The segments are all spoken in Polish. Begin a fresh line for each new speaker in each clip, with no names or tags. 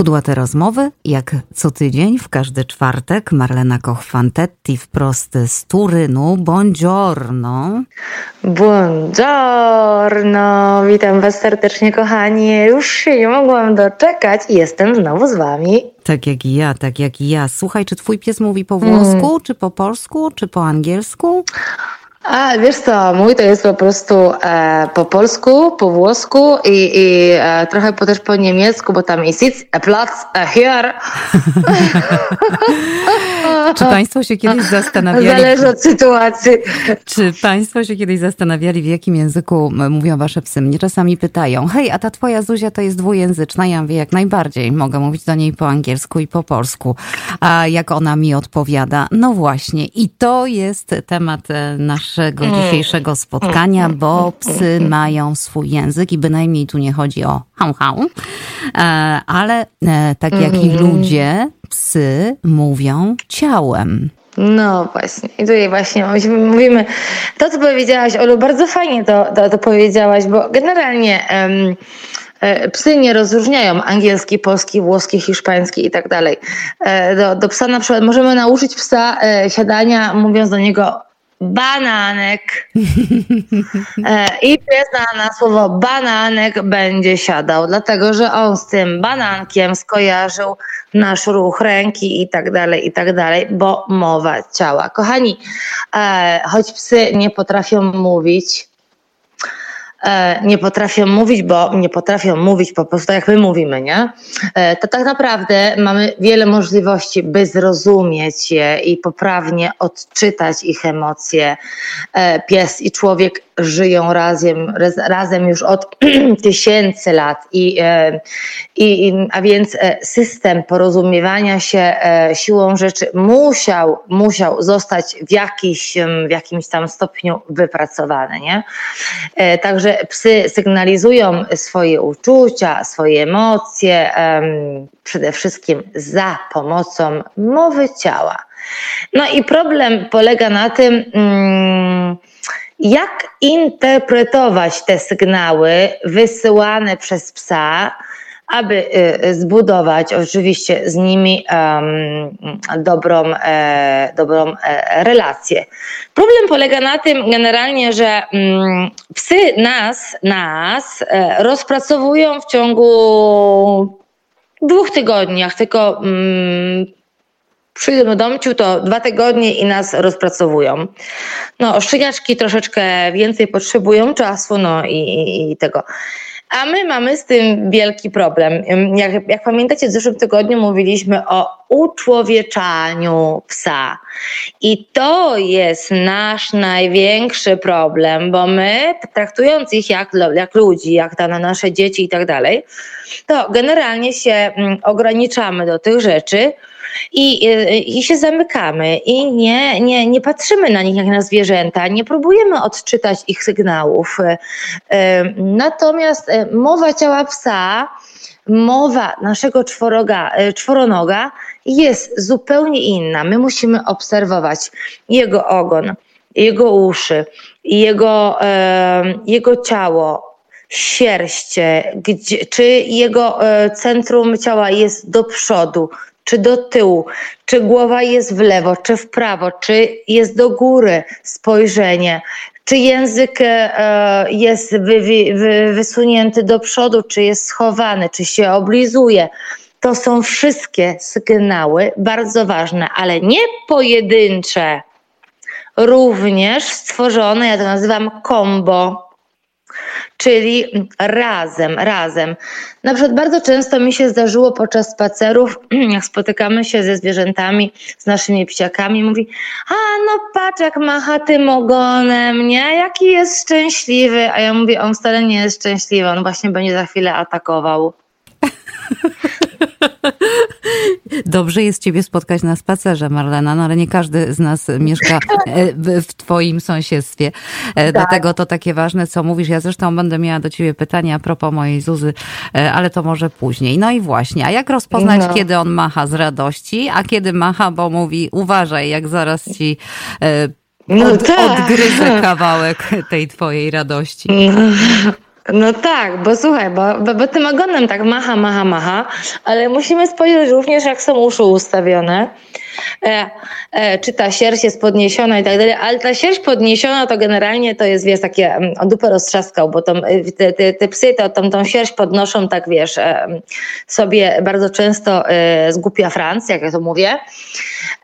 Kudłate rozmowy, jak co tydzień, w każdy czwartek. Marlena Koch-Fantetti wprost z Turynu. Buongiorno.
Buongiorno, witam Was serdecznie, kochani. Już się nie mogłam doczekać i jestem znowu z Wami.
Tak jak i ja, tak jak i ja. Słuchaj, czy Twój pies mówi po włosku, mm. czy po polsku, czy po angielsku?
A wiesz co, mój to jest po prostu e, po polsku, po włosku i, i e, trochę po, też po niemiecku, bo tam jest sitz, a Platz, a hier.
Czy Państwo się kiedyś zastanawiali?
Zależy od sytuacji.
Czy Państwo się kiedyś zastanawiali, w jakim języku mówią Wasze psy? Mnie czasami pytają, hej, a ta Twoja Zuzia to jest dwujęzyczna? Ja mówię, jak najbardziej. Mogę mówić do niej po angielsku i po polsku. A jak ona mi odpowiada? No właśnie. I to jest temat e, naszego mm. dzisiejszego spotkania, mm. bo psy mają swój język i bynajmniej tu nie chodzi o hał, hał. E, ale e, tak jak i mm. ludzie, psy mówią ciałem.
No właśnie, i tutaj właśnie mówimy, to co powiedziałaś, Olu, bardzo fajnie to, to, to powiedziałaś, bo generalnie um, psy nie rozróżniają angielski, polski, włoski, hiszpański i tak dalej. Do, do psa na przykład możemy nauczyć psa siadania, mówiąc do niego bananek. E, I pies na, na słowo bananek będzie siadał, dlatego że on z tym banankiem skojarzył nasz ruch ręki i tak dalej, i tak dalej, bo mowa ciała. Kochani, e, choć psy nie potrafią mówić, nie potrafią mówić, bo nie potrafią mówić po prostu jak my mówimy, nie? E, to tak naprawdę mamy wiele możliwości, by zrozumieć je i poprawnie odczytać ich emocje. E, pies i człowiek żyją razem, razem już od tysięcy lat i, e, i, a więc e, system porozumiewania się e, siłą rzeczy musiał, musiał zostać w, jakiś, w jakimś tam stopniu wypracowany. Nie? Także psy sygnalizują swoje uczucia, swoje emocje, przede wszystkim za pomocą mowy ciała. No i problem polega na tym, mm, jak interpretować te sygnały wysyłane przez psa, aby y, zbudować oczywiście z nimi dobrą, e, dobrą e, relację. Problem polega na tym generalnie, że um, psy nas, nas e, rozpracowują w ciągu dwóch tygodniach, tylko um, przyjdą do domciu, to dwa tygodnie i nas rozpracowują. No, szczeniaczki troszeczkę więcej potrzebują czasu, no i, i, i tego. A my mamy z tym wielki problem. Jak, jak, pamiętacie, w zeszłym tygodniu mówiliśmy o uczłowieczaniu psa. I to jest nasz największy problem, bo my, traktując ich jak, jak ludzi, jak na nasze dzieci i tak dalej, to generalnie się ograniczamy do tych rzeczy, i, i się zamykamy i nie, nie, nie patrzymy na nich jak na zwierzęta, nie próbujemy odczytać ich sygnałów. E, natomiast e, mowa ciała psa, mowa naszego czworoga, czworonoga jest zupełnie inna. My musimy obserwować jego ogon, jego uszy, jego, jego ciało, sierść, gdzie, czy jego centrum ciała jest do przodu, czy do tyłu, czy głowa jest w lewo, czy w prawo, czy jest do góry spojrzenie, czy język e, jest wysunięty do przodu, czy jest schowany, czy się oblizuje. To są wszystkie sygnały bardzo ważne, ale nie pojedyncze, również stworzone, ja to nazywam kombo czyli razem, razem. Na przykład bardzo często mi się zdarzyło podczas spacerów, jak spotykamy się ze zwierzętami, z naszymi psiakami, mówi, a no patrz jak macha tym ogonem, nie? Jaki jest szczęśliwy. A ja mówię, on wcale nie jest szczęśliwy, on właśnie będzie za chwilę atakował.
Dobrze jest Ciebie spotkać na spacerze, Marlena, no ale nie każdy z nas mieszka e, w Twoim sąsiedztwie. E, tak. Dlatego to takie ważne, co mówisz. Ja zresztą będę miała do Ciebie pytanie a propos mojej Zuzy, e, ale to może później. No i właśnie, a jak rozpoznać, no. kiedy on macha z radości, a kiedy macha, bo mówi uważaj, jak zaraz Ci no od, tak. odgryzę kawałek tej Twojej radości.
No tak, bo słuchaj, bo, bo, bo tym ogonem tak macha, macha, macha, ale musimy spojrzeć również, jak są uszy ustawione. E, e, czy ta sierść jest podniesiona i tak dalej, ale ta sierść podniesiona to generalnie to jest, wiesz, takie mm, o dupę roztrzaskał, bo tą, e, te, te, te psy to tą, tą sierść podnoszą tak, wiesz, e, sobie bardzo często e, zgupia Franc, jak ja to mówię.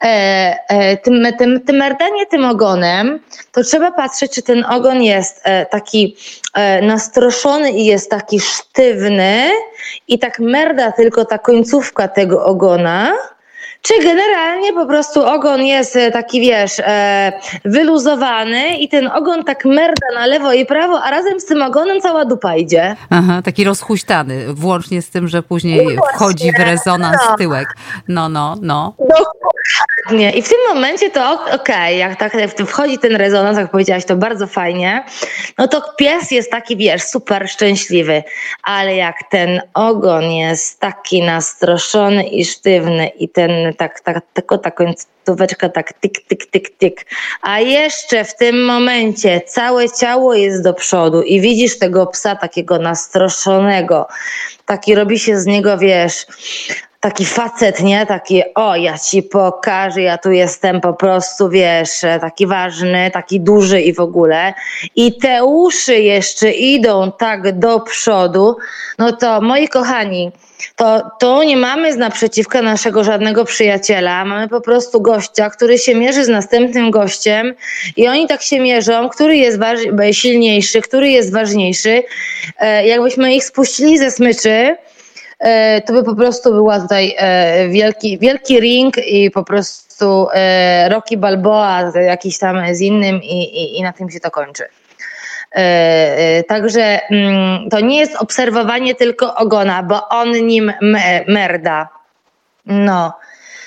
E, e, tym, tym, tym merdanie tym ogonem, to trzeba patrzeć, czy ten ogon jest e, taki e, nastroszony i jest taki sztywny i tak merda tylko ta końcówka tego ogona, czy generalnie po prostu ogon jest e, taki, wiesz, e, wyluzowany i ten ogon tak merda na lewo i prawo, a razem z tym ogonem cała dupa idzie.
Aha, taki rozhuśtany, włącznie z tym, że później wchodzi w rezonans
no.
tyłek. No, no, no.
Dokładnie. I w tym momencie to ok- okej, jak tak wchodzi ten rezonans, jak powiedziałaś, to bardzo fajnie, no to pies jest taki, wiesz, super szczęśliwy, ale jak ten ogon jest taki nastroszony i sztywny i ten tak, tak, tylko ta końcóweczka tak tyk, tyk, tyk, tyk, a jeszcze w tym momencie całe ciało jest do przodu i widzisz tego psa takiego nastroszonego, taki robi się z niego, wiesz, taki facet, nie? Taki, o, ja ci pokażę, ja tu jestem po prostu, wiesz, taki ważny, taki duży i w ogóle. I te uszy jeszcze idą tak do przodu, no to moi kochani, to, to nie mamy z naprzeciwka naszego żadnego przyjaciela, mamy po prostu gościa, który się mierzy z następnym gościem i oni tak się mierzą, który jest silniejszy, który jest ważniejszy. E, jakbyśmy ich spuścili ze smyczy, to by po prostu była tutaj e, wielki, wielki ring i po prostu e, Rocky Balboa jakiś tam z innym i, i, i na tym się to kończy. E, e, Także mm, to nie jest obserwowanie tylko ogona, bo on nim me- merda. No.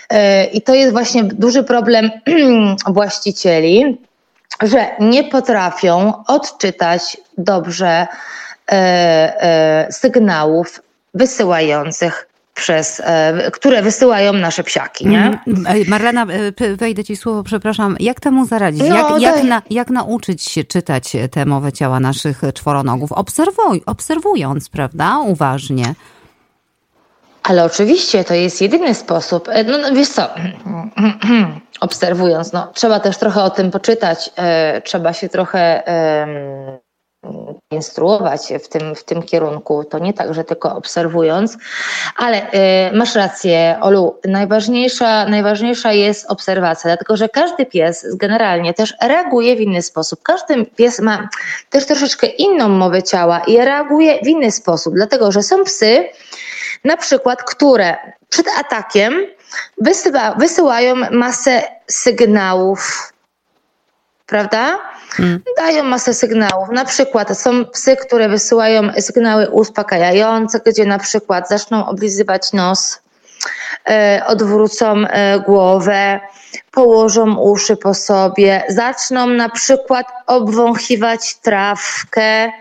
E, I to jest właśnie duży problem właścicieli, że nie potrafią odczytać dobrze e, e, sygnałów wysyłających przez, e, które wysyłają nasze psiaki, nie?
Mhm. Marlena, e, wejdę ci słowo, przepraszam. Jak temu zaradzić?
No,
jak, jak, na, jak nauczyć się czytać tę mowę ciała naszych czworonogów? Obserwuj, obserwując, prawda? Uważnie.
Ale oczywiście to jest jedyny sposób. E, No, no wiesz co, obserwując, no, trzeba też trochę o tym poczytać, trzeba się trochę instruować w tym, w tym kierunku. To nie tak, że tylko obserwując, ale e, masz rację, Olu, najważniejsza, najważniejsza jest obserwacja, dlatego że każdy pies generalnie też reaguje w inny sposób. Każdy pies ma też troszeczkę inną mowę ciała i reaguje w inny sposób, dlatego że są psy, na przykład, które przed atakiem wysyła, wysyłają masę sygnałów, prawda? Dają masę sygnałów. Na przykład są psy, które wysyłają sygnały uspokajające, gdzie na przykład zaczną oblizywać nos, e, odwrócą e, głowę, położą uszy po sobie, zaczną na przykład obwąchiwać trawkę,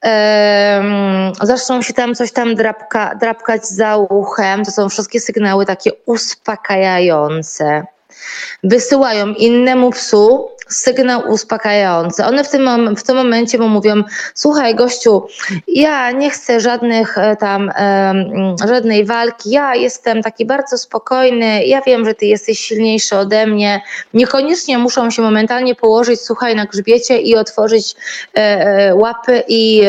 em, zaczną się tam coś tam drapka, drapkać za uchem. To są wszystkie sygnały takie uspokajające. Wysyłają innemu psu sygnał uspokajający. One w tym, w tym momencie mu mówią, słuchaj gościu, ja nie chcę żadnych e, tam, em, żadnej walki, ja jestem taki bardzo spokojny, ja wiem, że ty jesteś silniejszy ode mnie. Niekoniecznie muszą się momentalnie położyć, słuchaj, na grzbiecie i otworzyć e, e, łapy i,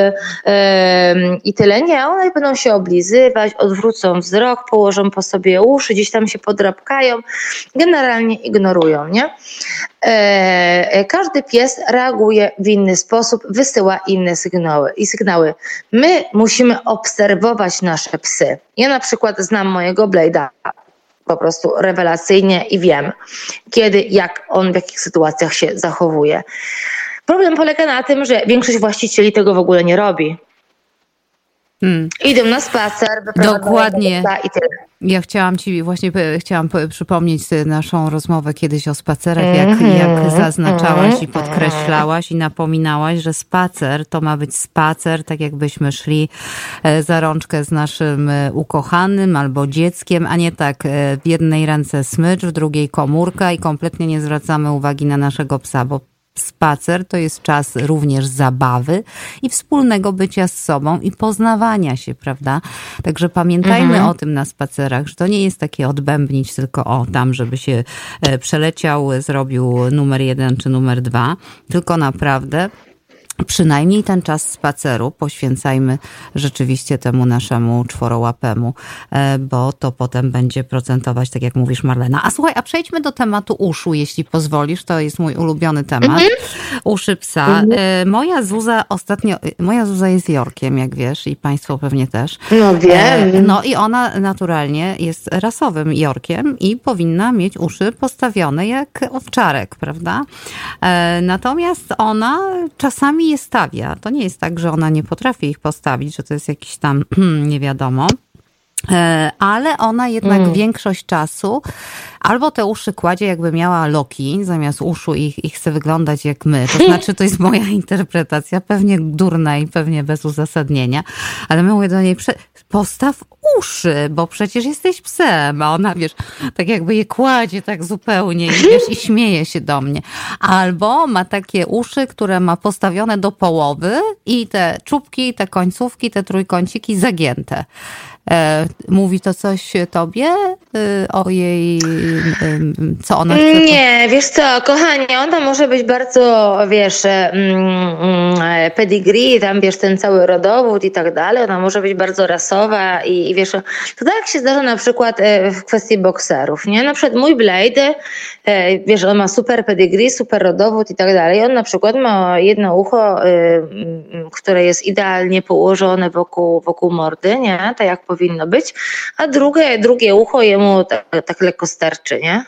e, i tyle. Nie, one będą się oblizywać, odwrócą wzrok, położą po sobie uszy, gdzieś tam się podrapkają, generalnie ignorują, nie? E, każdy pies reaguje w inny sposób, wysyła inne sygnały i sygnały. My musimy obserwować nasze psy. Ja na przykład znam mojego Blade'a po prostu rewelacyjnie i wiem, kiedy, jak on w jakich sytuacjach się zachowuje. Problem polega na tym, że większość właścicieli tego w ogóle nie robi.
Hmm.
Idą na spacer,
Dokładnie.
i tyle.
Ja chciałam ci właśnie e, chciałam przypomnieć e, naszą rozmowę kiedyś o spacerach, jak,
Mhm,
jak zaznaczałaś i podkreślałaś i napominałaś, że spacer to ma być spacer, tak jakbyśmy szli e, za rączkę z naszym ukochanym albo dzieckiem, a nie tak w jednej ręce smycz, w drugiej komórka i kompletnie nie zwracamy uwagi na naszego psa, bo Spacer to jest czas również zabawy i wspólnego bycia z sobą i poznawania się, prawda? Także pamiętajmy mhm. o tym na spacerach, że to nie jest takie odbębnić tylko o tam, żeby się e, przeleciał, zrobił numer jeden czy numer dwa, tylko naprawdę przynajmniej ten czas spaceru poświęcajmy rzeczywiście temu naszemu czworołapemu, e, bo to potem będzie procentować, tak jak mówisz Marlena. A słuchaj, a przejdźmy do tematu uszu, jeśli pozwolisz. To jest mój ulubiony temat. Mhm. Uszy psa. Mhm. Moja Zuza ostatnio, moja Zuza jest Jorkiem, jak wiesz, i państwo pewnie też.
No wiem.
E, no i ona naturalnie jest rasowym Jorkiem i powinna mieć uszy postawione jak owczarek, prawda? Natomiast ona czasami je stawia. To nie jest tak, że ona nie potrafi ich postawić, że to jest jakiś tam nie wiadomo. E, ale ona jednak mm. większość czasu albo te uszy kładzie jakby miała loki zamiast uszu i, i chce wyglądać jak my. To znaczy, to jest moja interpretacja, pewnie durna i pewnie bez uzasadnienia, ale my mówię do niej, postaw uszy, bo przecież jesteś psem, a ona, wiesz, tak jakby je kładzie tak zupełnie wiesz, i śmieje się do mnie. Albo ma takie uszy, które ma postawione do połowy i te czubki, te końcówki, te trójkąciki zagięte. E, mówi to coś tobie e, o jej, co ona chce?
Nie, wiesz co, kochanie, ona może być bardzo, wiesz, pedigree, tam wiesz, ten cały rodowód i tak dalej, ona może być bardzo rasowa i, i wiesz, to tak się zdarza na przykład e, w kwestii bokserów, nie? Na przykład mój Blade, wiesz, on ma super pedigree, super rodowód i tak dalej, on na przykład ma jedno ucho, które jest idealnie położone wokół, wokół mordy, nie? Tak jak powinno być, a drugie, drugie ucho jemu tak, tak lekko sterczy, nie?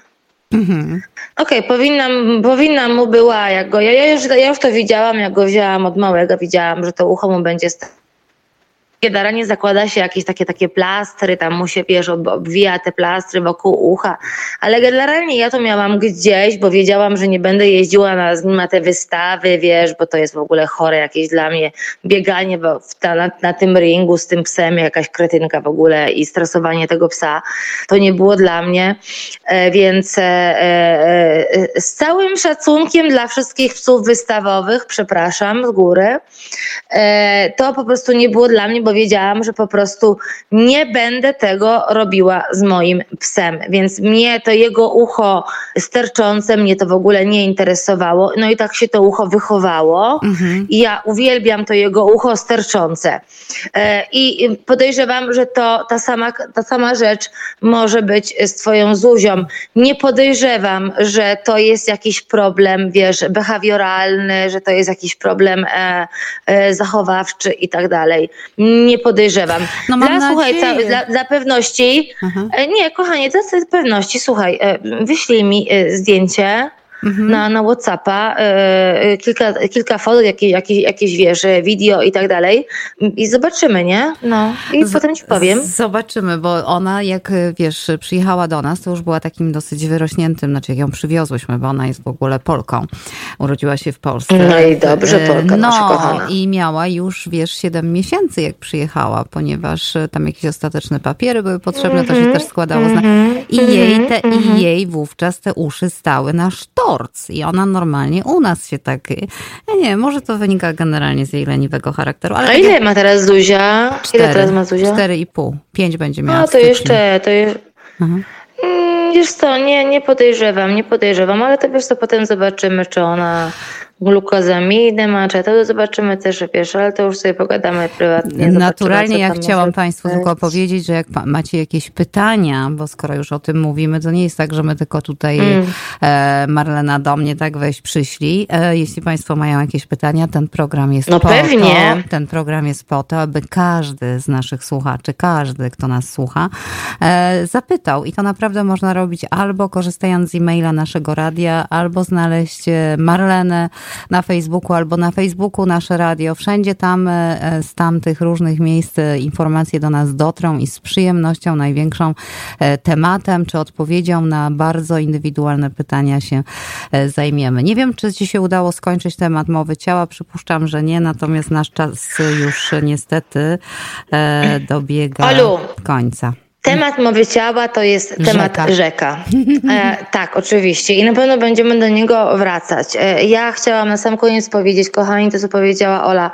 Mhm. Okej, okay, powinna, powinna mu była, jak go, ja, ja, już, ja już to widziałam, jak go wzięłam od małego, widziałam, że to ucho mu będzie sterczyć nie zakłada się jakieś takie, takie plastry, tam mu się, wiesz, obwija te plastry wokół ucha, ale generalnie ja to miałam gdzieś, bo wiedziałam, że nie będę jeździła na, na te wystawy, wiesz, bo to jest w ogóle chore jakieś dla mnie bieganie ta, na, na tym ringu z tym psem, jakaś kretynka w ogóle i stresowanie tego psa. To nie było dla mnie, e, więc e, e, z całym szacunkiem dla wszystkich psów wystawowych, przepraszam z góry, to po prostu nie było dla mnie, bo powiedziałam, że po prostu nie będę tego robiła z moim psem. Więc mnie to jego ucho sterczące, mnie to w ogóle nie interesowało. No i tak się to ucho wychowało. Mhm. I ja uwielbiam to jego ucho sterczące. E, I podejrzewam, że to ta sama, ta sama rzecz może być z twoją Zuzią. Nie podejrzewam, że to jest jakiś problem, wiesz, behawioralny, że to jest jakiś problem e, e, zachowawczy i tak dalej nie podejrzewam. No mam dla, słuchaj, dla, dla, pewności, mhm. nie, kochanie, dla pewności, słuchaj, e, wyślij mi e, zdjęcie mhm. na, na Whatsappa, e, kilka, kilka fotek, jakieś, jakieś, jakieś wiesz, wideo i tak dalej i zobaczymy, nie? No i Z, potem ci powiem.
Zobaczymy, bo ona jak, wiesz, przyjechała do nas, to już była takim dosyć wyrośniętym, znaczy jak ją przywiozłyśmy, bo ona jest w ogóle Polką. Urodziła się w Polsce.
No i dobrze, Polka no, nasza kochana.
i miała już, wiesz, 7 miesięcy jak przyjechała, ponieważ tam jakieś ostateczne papiery były potrzebne, mm -hmm, to się mhm, też składało mm -hmm. I jej, te, i mhm. jej wówczas te uszy stały na i ona normalnie u nas się tak, ja nie może to wynika generalnie z jej leniwego charakteru. Ale
A
tak
ile ma teraz Zuzia? Cztery, ile teraz ma Zuzia?
Cztery i pół. Pięć będzie miała.
A to jeszcze, to jest... Mhm. Mm, wiesz co, nie, nie podejrzewam, nie podejrzewam, ale to wiesz co, potem zobaczymy, czy ona glukozamidy macze, to zobaczymy też, wiesz, ale to już sobie pogadamy prywatnie.
Naturalnie ja chciałam Państwu tylko powiedzieć, że jak macie jakieś pytania, bo skoro już o tym mówimy, to nie jest tak, że my tylko tutaj mm. E, Marlena do mnie tak weź przyśli. E, jeśli Państwo mają jakieś pytania, ten program jest
no po pewnie.
to, ten program jest po to, aby każdy z naszych słuchaczy, każdy, kto nas słucha, e, zapytał i to naprawdę można robić albo korzystając z e-maila naszego radia, albo znaleźć Marlenę na Facebooku albo na Facebooku nasze radio. Wszędzie tam e, e, z tamtych różnych miejsc e, informacje do nas dotrą i z przyjemnością największą tematem czy odpowiedzią na bardzo indywidualne pytania się zajmiemy. Nie wiem, czy Ci się udało skończyć temat mowy ciała. Przypuszczam, że nie, natomiast nasz czas już niestety dobiega Olu. końca.
Temat mowy ciała to jest temat
Rzeka.
E, tak, oczywiście. I na pewno będziemy do niego wracać. E, ja chciałam na sam koniec powiedzieć, kochani, to co powiedziała Ola.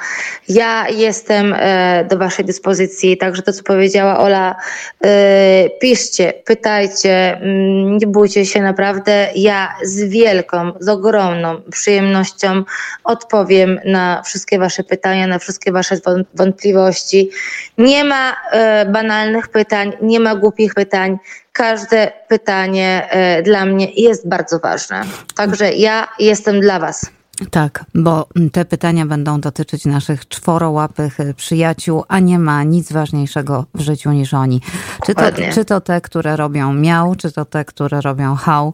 Ja jestem e, do Waszej dyspozycji, także to co powiedziała Ola, e, piszcie, pytajcie, mm, nie bójcie się naprawdę. Ja z wielką, z ogromną przyjemnością odpowiem na wszystkie Wasze pytania, na wszystkie Wasze wąt- wątpliwości. Nie ma e, banalnych pytań, nie ma głupich pytań. Każde pytanie e, dla mnie jest bardzo ważne. Także ja jestem dla Was.
Tak, bo te pytania będą dotyczyć naszych czworołapych y, przyjaciół, a nie ma nic ważniejszego w życiu niż oni. Czy to, czy to te, które robią miał, czy to te, które robią hał.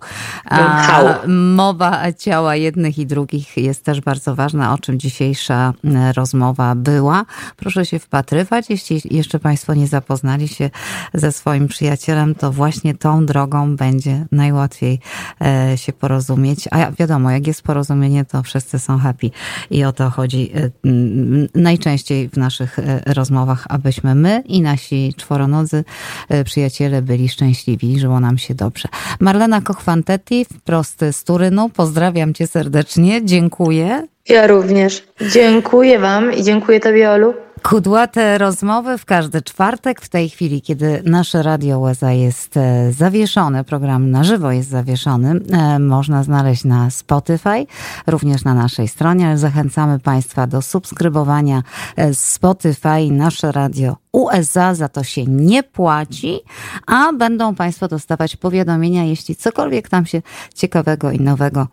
Mowa ciała jednych i drugich jest też bardzo ważna, o czym dzisiejsza y, rozmowa była. Proszę się wpatrywać. Jeśli jeszcze Państwo nie zapoznali się ze swoim przyjacielem, to właśnie tą drogą będzie najłatwiej e, się porozumieć. A wiadomo, jak jest porozumienie, to wszyscy są happy. I o to chodzi e, m, najczęściej w naszych e, rozmowach, abyśmy my i nasi czworonodzy e, przyjaciele byli szczęśliwi, żyło nam się dobrze. Marlena Kochwantetti, wprost z Turynu. Pozdrawiam Cię serdecznie. Dziękuję.
Ja również. Dziękuję Wam i dziękuję Tobie, Olu.
Kudłate rozmowy w każdy czwartek, w tej chwili, kiedy nasze Radio Łeza jest e, zawieszone, program na żywo jest zawieszony, e, można znaleźć na Spotify, również na naszej stronie, ale zachęcamy Państwa do subskrybowania e, Spotify, nasze radio USA, za to się nie płaci, a będą Państwo dostawać powiadomienia, jeśli cokolwiek tam się ciekawego i nowego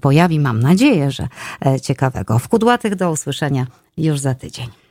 pojawi. Mam nadzieję, że ciekawego. W Kudłatych do usłyszenia już za tydzień.